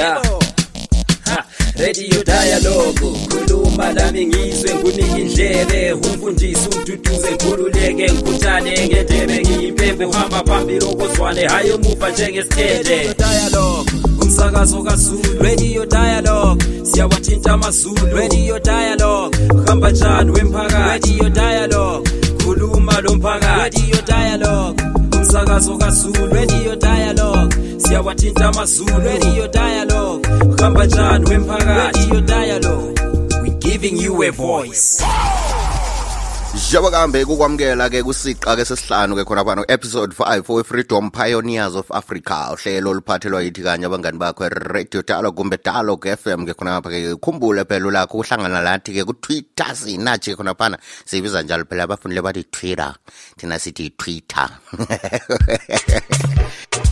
ja. Ha, radio dialogue. Khuluma lami ngizwe ngunike indlebe umfundisi umduduze ngikhululeke ngikhuthane ngendebe. Ngiyimpembe uhamba phambili okozwane. Hayi umuva njengesithende dialogue. Umsakazo kaZulu. Radio dialogue. Siyawathinta amazulu. Radio dialogue. Hamba njani wemphakathi? Radio dialogue. Khuluma lo mphakathi. Radio dialogue umsakazo kaZulu radio dialogue. Siyawathinta amazulu radio dialogue. Hamba njani wemphakathi? Radio dialogue. We giving you a voice Njengoba kambe kukwamukela ke kusiqa ke sesihlanu ke khona phano episode 5 we Freedom Pioneers of Africa. Uhlelo oluphathelwa yithi kanye abangani bakho Radio Dialogue kumbe Dialogue FM ke khona lapha ke khumbule phela lakho uhlangana lathi ke ku Twitter sinathi khona phana. Sibiza njalo phela abafundile bathi Twitter. Thina sithi Twitter.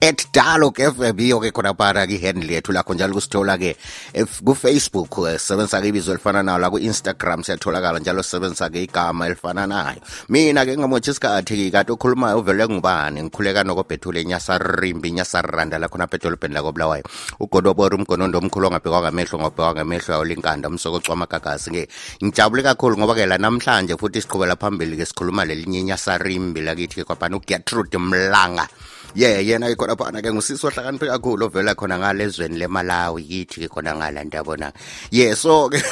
at dialog fm iyo ke khona phana ki-handle yethu lakho njalo kusithola ke kufacebook ku-facebook eh, ibizo elifana nayo la ku-instagram siyatholakala njalo sisebenzisa-ke igama elifana nayo. Mina ke ngamotshi isikhathi kade okhulumayo uvele ngubani? Ngikhuleka nokobhethule inyasarimbi inyasaranda lakhona edolobheni lakobulawayo ugodobora umgonondo omkhulu ongabhekwa ngamehlo ngobhekwa ngamehlo awulinkanda umsokocwa amagagasi ke ngijabule kakhulu ngoba ke la namhlanje futhi siqhubela phambili ke sikhuluma lelinye inyasarimbi lakithi ke kwaphana ugertrude mlanga ye yena ke khona phana ke ngusisi ohlakaniphe kakhulu ovela khona ngalezweni lemalawi yithi ke khona ngala ndiyabona ye so ke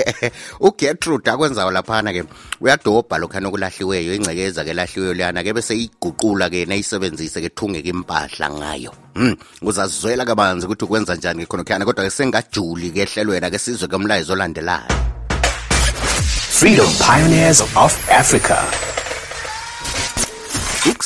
ugertrude akwenzayo laphana ke uyadobha lokhana okulahliweyo ingcekeza ke lahliweyo leyana ke bese iguqula ke nayisebenzise ke thungeke impahla ngayo. Hmm, uzazizwela kabanzi ukuthi ukwenza njani ke khona kodwa ke sengajuli ke ehlelweni ke sizwe ke umlayezo olandelayo Freedom Pioneers of Africa.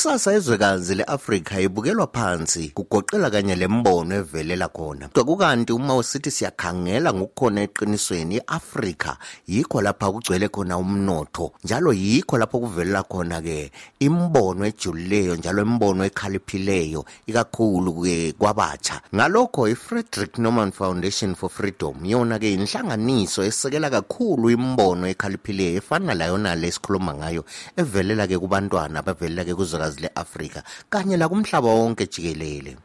Ikusasa ezwekazi leAfrika ibukelwa phansi kugoqela kanye lembono evelela khona. Kodwa kukanti uma usithi siyakhangela ngokukhona eqinisweni iAfrika yikho lapha kugcwele khona umnotho njalo yikho lapho kuvelela khona ke imbono ejulileyo njalo imbono ekhaliphileyo ikakhulu ke kwabatsha. Ngalokho iFrederick Norman Foundation for Freedom yona ke inhlanganiso esekela kakhulu imbono ekhaliphileyo efana layona lesikhuluma ngayo evelela ke kubantwana abavelela ke kuzwekazi leAfrika kanye lakumhlaba wonke jikelele.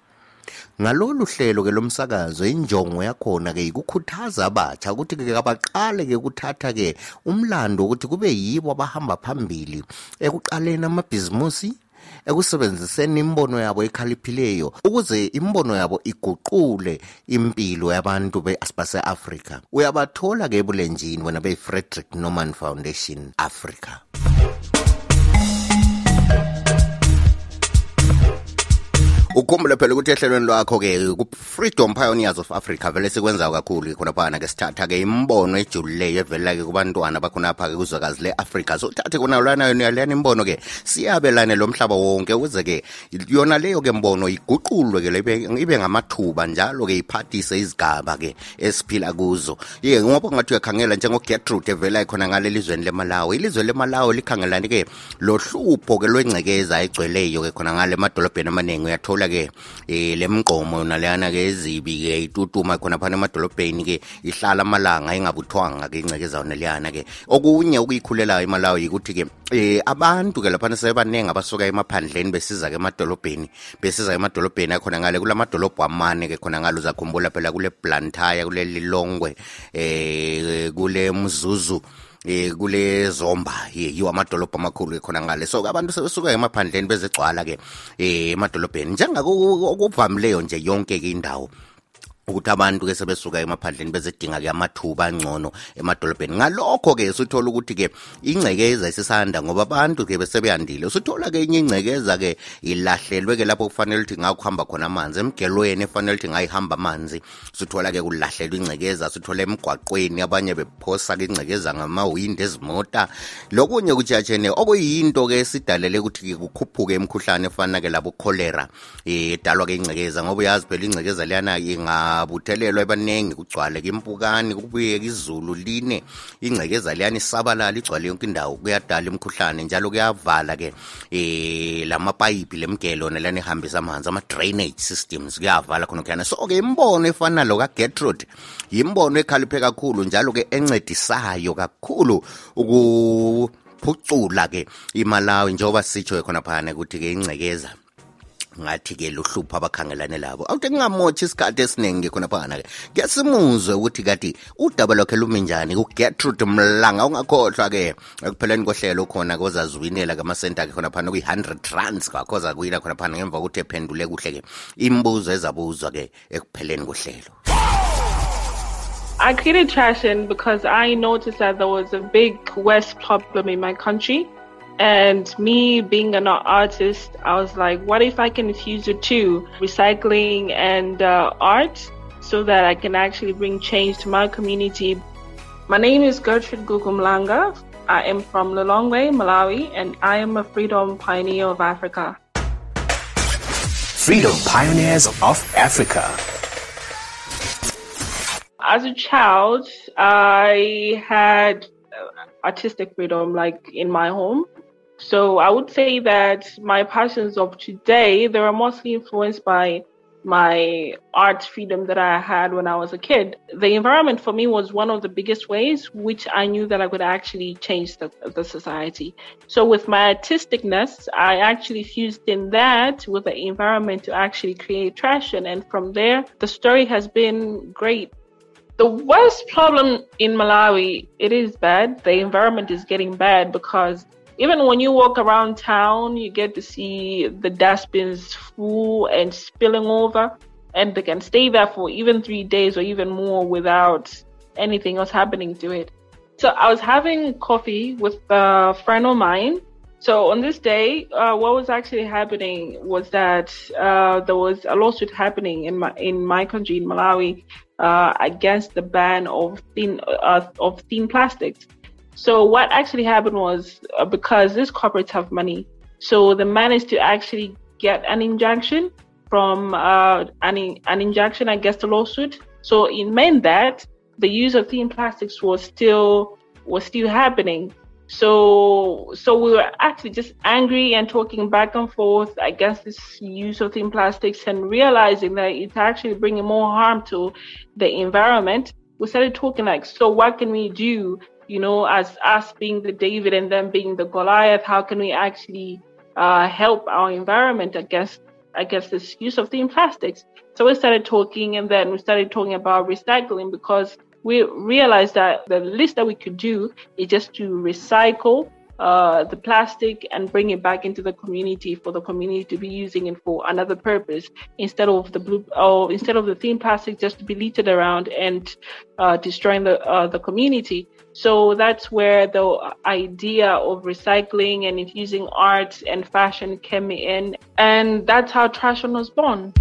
ngalolu hlelo ke lomsakazo injongo yakhona ke ikukhuthaza abatsha ukuthi ke abaqale ke kuthatha ke umlando ukuthi kube yibo abahamba phambili ekuqaleni amabhizimusi ekusebenziseni imbono yabo ekhaliphileyo ukuze imbono yabo iguqule impilo yabantu base-afrika uyabathola ke ebulenjini wena beyi-frederick norman foundation africa ukhumbule phela ukuthi ehlelweni lwakho-ke ku-freedom pioneers of africa vele sikwenzayo kakhulu khonaphana ke sithatha-ke imbono ejulileyo evela-ke kubantwana bakhonapha-ke kuzwekazi le-afrika. So uthathe konalana yona imbono-ke siyabelane lo mhlaba wonke ukuze-ke yona leyo-ke mbono iguqulwe-ke ibe ngamathuba njalo-ke iphathise izigaba-ke esiphila kuzo. Ye ngoba ngathi uyakhangela njengogertrude evela khona ngale lizweni lemalawi. Ilizwe lemalawi likhangelane-ke lo hlupho-ke lwengcekeza egcweleyo-ke khona ngale emadolobheni amaningi. Uyathola ke eh lemgqomo naleyana ke ezibi ke itutuma khona phana emadolobheni ke ihlala amalanga engabuthwanga ke ingcekeza naleyana ke. Okunye okuyikhulelayo imalawi yikuthi ke eh abantu ke laphana sebaningi abasuka emaphandleni besiza ke emadolobheni besiza ke emadolobheni akhona ngale kulamadolobho amane ke khona ngalo zakhumbula phela kule Blantyre kule Lilongwe eh kule Mzuzu eh kule zomba ye yiwo amadolobho amakhulu khona ngale. So abantu sebesuka emaphandleni bezegcwala ke eh emadolobheni. Njengakuvamileyo nje yonke ke indawo. ukuthi abantu-ke sebesuka emaphandleni bezedinga-ke amathuba angcono emadolobheni. Ngalokho-ke suthola ukuthi-ke ingcekeza isisanda ngoba abantu-ke besebeyandile. Suthola-ke inye ingcekeza-ke ilahlelwe-ke lapho kufanele ukuthi ngakuhamba khona amanzi emgelweni efanele ukuthi ngayihamba amanzi. Suthola-ke kulahlelwa ingcekeza suthola emgwaqweni abanye bephosa-ke ingcekeza ngamawindi ezimota. Lokunye kujatshene okuyinto-ke sidalele ukuthi kukhuphuke emkhuhlane efana-ke labo cholera edalwa-ke ingcekeza ngoba uyazi phela ingcekeza leyana inga ingabuthelelwa ebaningi kugcwale kimpukani kubuye izulu line. Ingcekeza liyani isabalala igcwale yonke indawo kuyadala imkhuhlane njalo kuyavala ke eh lamapayipi lemgelo nalani ehambisa amanzi ama drainage systems kuyavala khona kuyana so ke imbono efana lo ka yimbono imbono ekhaliphe kakhulu njalo ke encedisayo kakhulu uku ukuphucula ke imalawi njengoba sitsho khona phana ukuthi ke ingcekeza ngathi-ke abakhangelane labo. Awuthi kungamotshi isikhathi esiningi ukuthi udaba lwakhe mlanga ungakhohlwa-ke. Ekupheleni kohlelo khona kamasenta-ke ngemva kokuthi ephendule kuhle-ke imibuzo ezabuzwa-ke ekupheleni kohlelo. I created Trashion because I noticed that there was a big waste problem in my country. And me being an artist, I was like, what if I can fuse the two, recycling and uh, art, so that I can actually bring change to my community? My name is Gertrude Gugumlanga. I am from Lilongwe, Malawi, and I am a freedom pioneer of Africa. Freedom Pioneers of Africa. As a child, I had artistic freedom like in my home so I would say that my passions of today, they are mostly influenced by my art freedom that I had when I was a kid. The environment for me was one of the biggest ways which I knew that I could actually change the, the society. So with my artisticness, I actually fused in that with the environment to actually create traction. And from there, the story has been great. The worst problem in Malawi, it is bad. The environment is getting bad because even when you walk around town, you get to see the dustbins full and spilling over, and they can stay there for even three days or even more without anything else happening to it. So I was having coffee with a friend of mine. So on this day, uh, what was actually happening was that uh, there was a lawsuit happening in my in my country in Malawi uh, against the ban of thin uh, of thin plastics. So what actually happened was uh, because these corporates have money, so they managed to actually get an injunction from uh, an, an injunction against the lawsuit. So it meant that the use of thin plastics was still was still happening. So so we were actually just angry and talking back and forth against this use of thin plastics and realizing that it's actually bringing more harm to the environment. We started talking like, so what can we do you know, as us being the David and them being the Goliath, how can we actually uh, help our environment against against this use of thin plastics? So we started talking, and then we started talking about recycling because we realized that the least that we could do is just to recycle uh, the plastic and bring it back into the community for the community to be using it for another purpose instead of the blue or instead of the thin plastic just to be littered around and uh, destroying the uh, the community. So that's where the idea of recycling and infusing art and fashion came in, and that's how Trashion was born.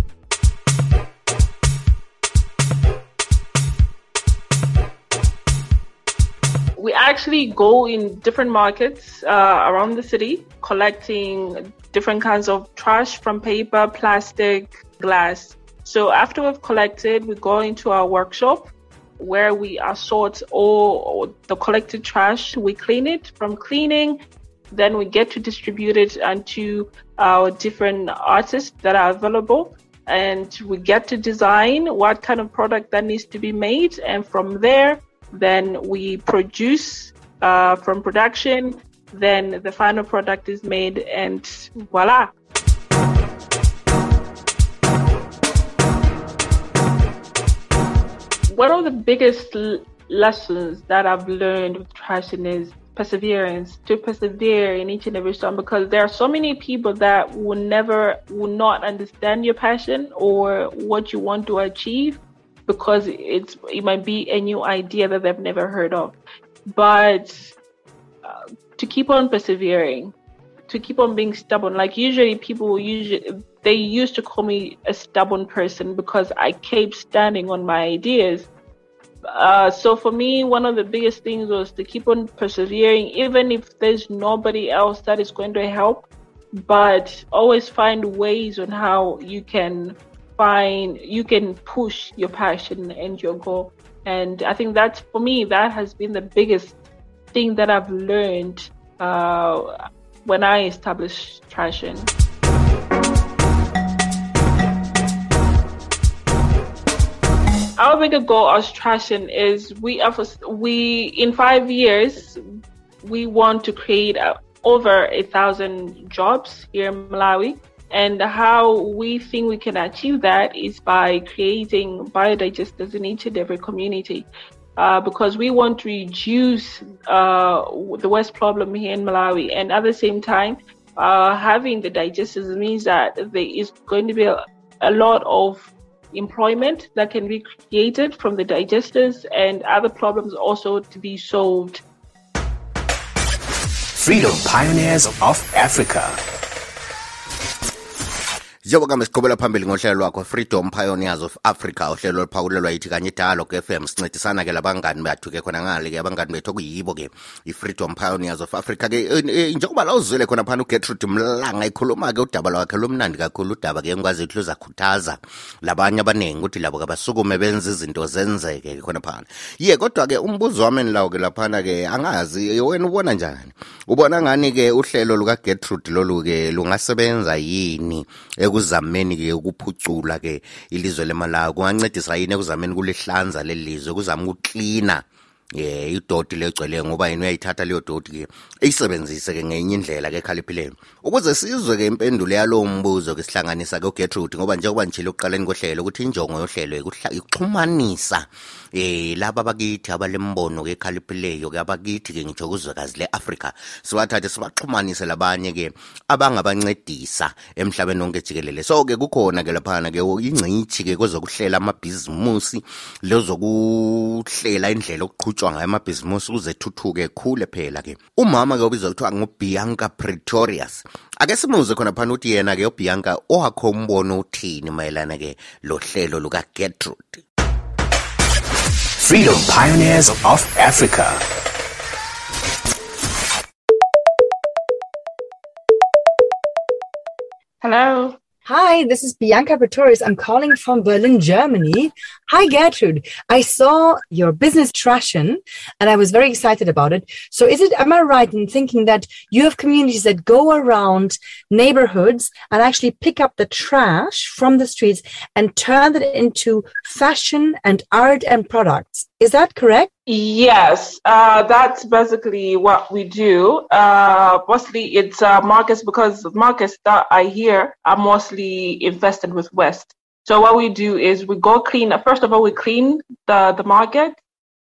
we actually go in different markets uh, around the city collecting different kinds of trash from paper, plastic, glass. So after we've collected, we go into our workshop where we assort all the collected trash. We clean it. From cleaning, then we get to distribute it and to our different artists that are available. And we get to design what kind of product that needs to be made. And from there, then we produce uh, from production, then the final product is made, and voila. One of the biggest l- lessons that I've learned with trashing is perseverance to persevere in each and every storm because there are so many people that will never will not understand your passion or what you want to achieve because it's it might be a new idea that they've never heard of. But uh, to keep on persevering, to keep on being stubborn. Like usually people usually they used to call me a stubborn person because I kept standing on my ideas. Uh, so for me, one of the biggest things was to keep on persevering, even if there's nobody else that is going to help. But always find ways on how you can find you can push your passion and your goal and i think that's for me that has been the biggest thing that i've learned uh, when i established Trashion our bigger goal as Trashion is we have we in five years we want to create uh, over a thousand jobs here in Malawi. And how we think we can achieve that is by creating biodigesters in each and every community. Uh, because we want to reduce uh, the waste problem here in Malawi. And at the same time, uh, having the digesters means that there is going to be a, a lot of employment that can be created from the digesters and other problems also to be solved. Freedom Pioneers of Africa. Njengoba kambe siqhubela phambili ngohlelo lwakho freedom pioneers of africa uhlelo oluphawulelwa yithi kanye dialog fm sincedisana ke labangani bethu ke khona ngale ke abangani bethu okuyibo ke i-freedom pioneers of africa ke njengoba la uzwele khona phana ugertrude mlanga ikhuluma ke udaba lwakhe lomnandi kakhulu udaba ke engikwazi ukuthi luzakhuthaza labanye abaningi ukuthi labo ke basukume benze izinto zenzeke khona phana. Ye kodwa ke umbuzo wami nilawo ke laphana ke angazi wena ubona njani? Ubona ngani ke uhlelo lukagertrude lolu ke lungasebenza yini ekuzameni ke ukuphucula ke ilizwe lemalawi kungancedisa yini ekuzameni kulihlanza lelizwe kuzama ukuklina eh idoti legcwele ngoba yini uyayithatha leyo doti ke eyisebenzise ke ngenye indlela ke khaliphileyo ukuze sizwe ke impendulo yalowo mbuzo ke sihlanganisa ke uGertrude ngoba njengoba njilo ekuqaleni kohlelo ukuthi injongo yohlelo ikuxhumanisa eh laba bakithi abalembono ke khaliphileyo ke abakithi ke ngitsho kuzwekazi le-afrika sibathathe sibaxhumanise labanye ke abangabancedisa emhlabeni wonke jikelele. So ke kukhona ke laphana ke ingcitshi ke kwezokuhlela amabhizimusi lezokuhlela indlela okuqhutshwa ngayo amabhizimusi ukuze thuthuke khule phela ke umama ke ubizwa kuthiwa nguBianca Pretorius ake simuze khona phana ukuthi yena ke uBianca owakho umbono uthini mayelana ke lohlelo luka Gertrude Freedom Pioneers of Africa. Hello. Hi, this is Bianca Pretorius. I'm calling from Berlin, Germany. Hi, Gertrude. I saw your business Trashion and I was very excited about it. So is it, am I right in thinking that you have communities that go around neighborhoods and actually pick up the trash from the streets and turn it into fashion and art and products? Is that correct? Yes, uh, that's basically what we do. Uh, mostly it's uh, markets because markets that I hear are mostly invested with West. So what we do is we go clean. First of all, we clean the, the market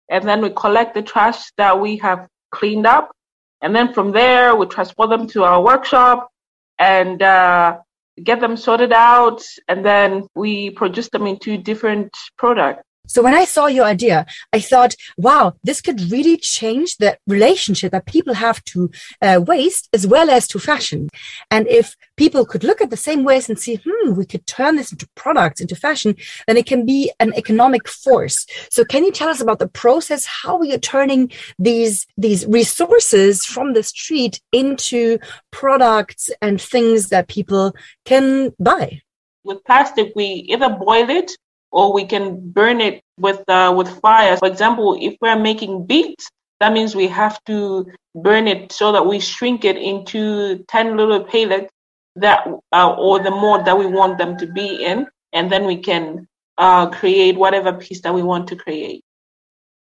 and then we collect the trash that we have cleaned up. And then from there, we transport them to our workshop and uh, get them sorted out. And then we produce them into different products. So when I saw your idea, I thought, wow, this could really change the relationship that people have to uh, waste as well as to fashion. And if people could look at the same waste and see, hmm, we could turn this into products, into fashion, then it can be an economic force. So can you tell us about the process, how you're turning these, these resources from the street into products and things that people can buy? With plastic, we either boil it or we can burn it with uh, with fire. For example, if we're making beads, that means we have to burn it so that we shrink it into ten little pellets that uh, or the mold that we want them to be in, and then we can uh, create whatever piece that we want to create.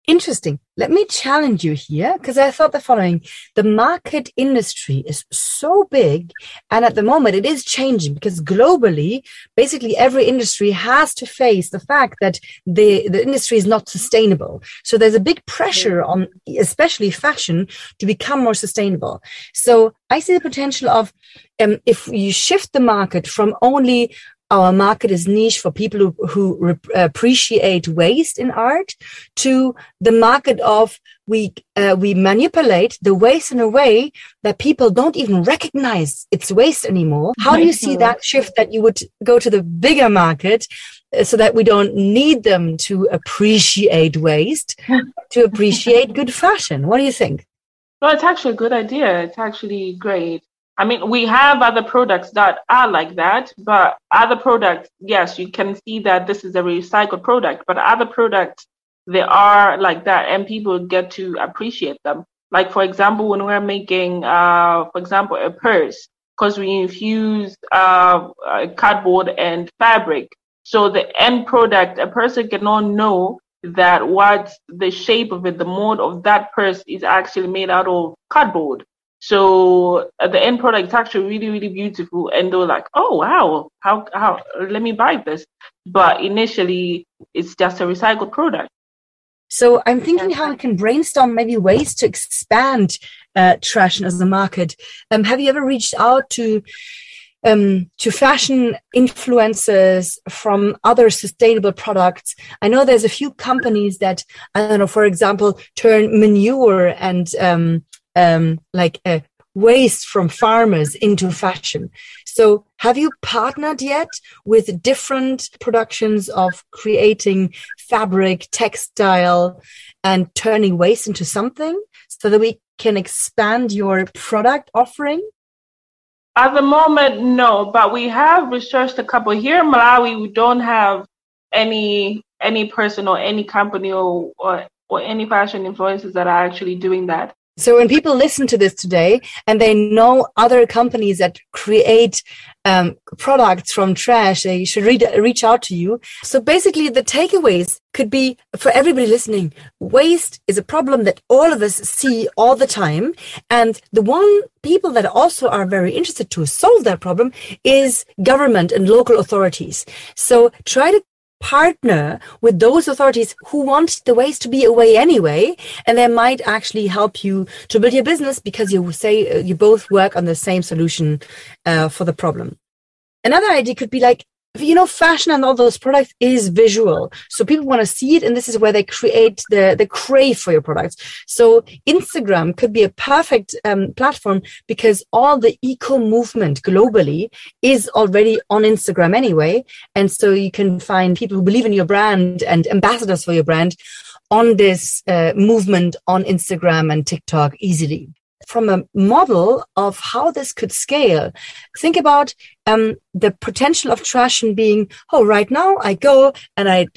Interesting. Let me challenge you here because I thought the following. The market industry is so big and at the moment it is changing because globally, basically every industry has to face the fact that the, the industry is not sustainable. So there's a big pressure on, especially fashion to become more sustainable. So I see the potential of um, if you shift the market from only our market is niche for people who, who re- appreciate waste in art to the market of we uh, we manipulate the waste in a way that people don't even recognize it's waste anymore. How do you see that shift that you would go to the bigger market uh, so that we don't need them to appreciate waste to appreciate good fashion? What do you think? Well it's actually a good idea. It's actually great I mean, we have other products that are like that, but other products, yes, you can see that this is a recycled product, but other products, they are like that, and people get to appreciate them. Like, for example, when we're making, uh, for example, a purse, because we infuse uh, cardboard and fabric. So the end product, a person cannot know that what the shape of it, the mold of that purse is actually made out of cardboard. So uh, the end product is actually really, really beautiful, and they're like, "Oh wow, how how? Let me buy this." But initially, it's just a recycled product. So I'm thinking how we can brainstorm maybe ways to expand uh, trash as a market. Um, have you ever reached out to um, to fashion influencers from other sustainable products? I know there's a few companies that I don't know, for example, turn manure and um, um, like waste from farmers into fashion. So, have you partnered yet with different productions of creating fabric, textile, and turning waste into something so that we can expand your product offering? At the moment, no, but we have researched a couple here in Malawi. We don't have any any person or any company or, or or any fashion influencers that are actually doing that. So when people listen to this today and they know other companies that create um, products from trash, they should read, reach out to you. So basically, the takeaways could be for everybody listening: waste is a problem that all of us see all the time, and the one people that also are very interested to solve that problem is government and local authorities. So try to partner with those authorities who want the waste to be away anyway and they might actually help you to build your business because you say uh, you both work on the same solution uh, for the problem. Another idea could be like you know fashion and all those products is visual. So people want to see it and this is where they create the the crave for your products. So instagram could be a perfect um, platform because all the eco movement globally is already on instagram anyway. And so you can find people who believe in your brand and ambassadors for your brand on this uh, movement on instagram and tiktok easily from a model of how this could scale, think about um, the potential of Trashion being, oh, right now I go and I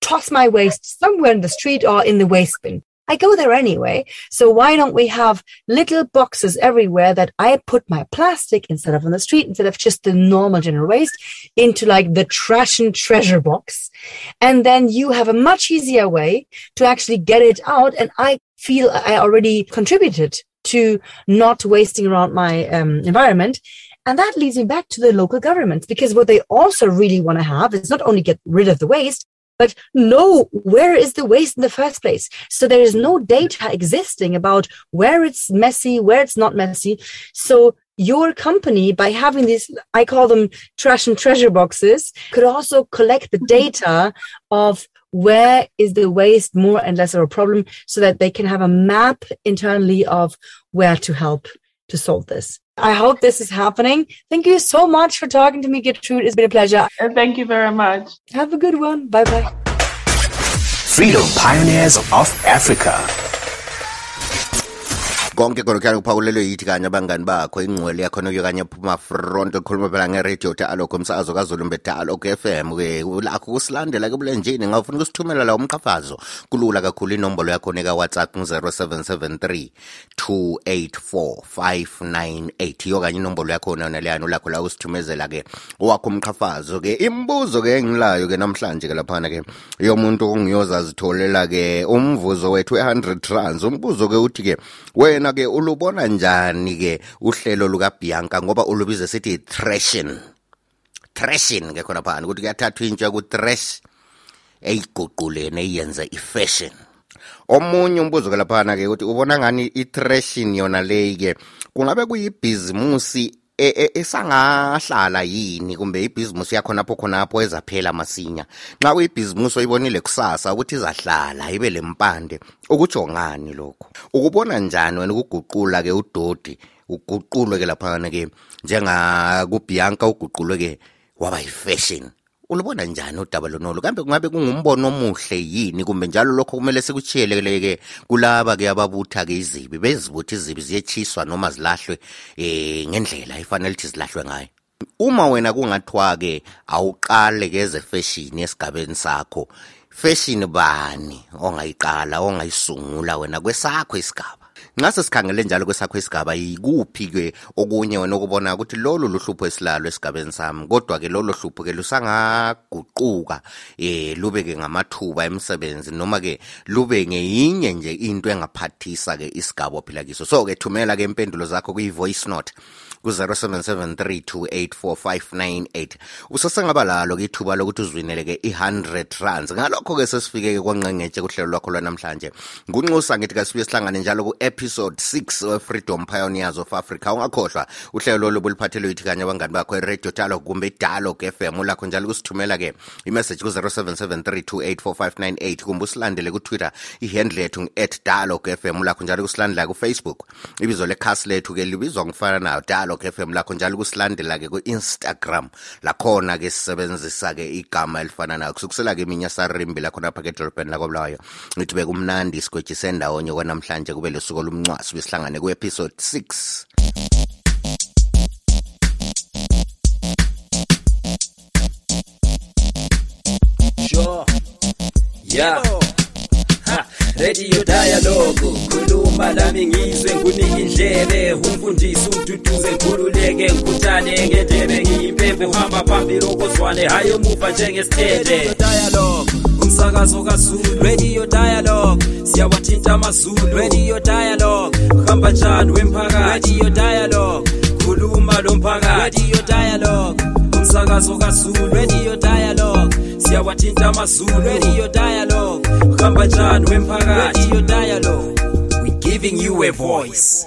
toss my waste somewhere in the street or in the waste bin. I go there anyway. So why don't we have little boxes everywhere that I put my plastic instead of on the street, instead of just the normal general waste into like the trash and treasure box. And then you have a much easier way to actually get it out. And I feel I already contributed to not wasting around my um, environment. And that leads me back to the local governments because what they also really want to have is not only get rid of the waste, but know where is the waste in the first place. So there is no data existing about where it's messy, where it's not messy. So your company, by having these, I call them trash and treasure boxes, could also collect the data of where is the waste more and less of a problem so that they can have a map internally of where to help to solve this. I hope this is happening. Thank you so much for talking to me, Gertrude. It's been a pleasure. And thank you very much. Have a good one. Bye bye. Freedom Pioneers of Africa. Konke khona kuphawulelwe yithi kanye abangani bakho ingqwele yakhona kuyo kanye phuma front khuluma phela ngeradio dialogue umsakazo kazulu mbetha f FM ke lakho kusilandela ke bulenjini ngawufuna ukusithumela la umqhafazo kulula kakhulu inombolo yakho ekawhatsapp ngu0773 284598 yo kanye inombolo yakhona yona leyano lakho la usithumezela ke owakho umqhafazo ke. Imibuzo ke engilayo ke namhlanje ke laphana ke yomuntu ongiyoza zitholela ke umvuzo wethu e100 trans umbuzo ke uthi ke wena ke ulubona njani ke uhlelo luka Bianca ngoba ulubize sithi thrashing. Thrashing ke khona phana ukuthi kuyathathwa intsha ku thrash eyiguqulene eyenze ifashion. Omunye umbuzo ke laphana ke ukuthi ubona ngani i-thrashing yona leyi ke kungabe kuyibhizimusi esangahlala yini kumbe ibhizimusi yakhonapho khonapho ezaphela masinya? Nxa kuyibhizimusi oyibonile kusasa ukuthi izahlala ibe lempande ukutsho ngani lokho? Ukubona njani wena ukuguqula ke udodi uguqulwe ke laphana ke njengakubianka uguqulwe ke waba yifashion? Ulubona njani udaba lonolo kambe kungabe kungumbono omuhle yini? Kumbe njalo lokho kumele sikuchiyeleke kulaba ke ababutha ke izibi? Bezibutha izibi ziyechiswa noma zilahlwe eh ngendlela ifanele ukuthi zilahlwe ngayo? Uma wena kungathiwa ke awuqale ke eze fashion esigabeni sakho fashion bani ongayiqala ongayisungula wena? Kwesakho isigaba. ngase sikhangele njalo kwesakho isigaba yikuphi-ke okunye wena okubona ukuthi lolu luhlupho esilalo esigabeni sami? Kodwa-ke lolo hlupho-ke lusangaguquka um lube-ke ngamathuba emsebenzi noma-ke lube ngeyinye nje into engaphathisa-ke isigaba ophila kiso. So-ke thumela-ke impendulo zakho kwi-voice note. Ku-0773284598 usasengaba lalo ke ithuba lokuthi uzwinele ke i-100 rands. Ngalokho ke sesifike ke kwanqengetshe kuhlelo lwakho lwanamhlanje. Ngunxusa ngithi kasibuye sihlangane njalo ku-episode 6 we-freedom pioneers of africa. Ungakhohlwa uhlelo lolu buliphathelwe yithi kanye abangani bakho i-radio dialog kumbe i-dialog fm ulakho njalo kusithumela ke imessage ku-0773284598 kumbe usilandele kutwitter ihandle yethu ngu-at dialog fm ulakho njalo kusilandela kufacebook. Ibizo lekhasi lethu ke libizwa ngifana nayo iblog f lakho njalo ukusilandela-ke ku-instagram. Lakhona-ke sisebenzisa-ke igama elifana nayo kusukusela-ke iminye sarimbi lakhonapha-ke edolobheni lakobulawayo ngithi bekumnandi isigwetshi sendawonye kwanamhlanje kube lesuku olumncwasi besihlangane ku-episode 6 Sure. Yeah. Radio dialogue khuluma lami ngizwe ngunike indlebe. Umfundisi ududuze ngikhululeke ngikhuthane ngendebe ngiyimpembe uhamba phambili okozwane hayi omuva njengesithethe dialogue umsakazo kazulu. Radio dialogue siyawathinta amazulu. Radio dialogue uhamba njani wemphakathi? Radio dialogue khuluma lo mphakathi. Radio dialogue umsakazo kazulu. Radio dialogue siyawathinta amazulu. Radio dialogue uhamba njani wemphakathi. We giving you a voice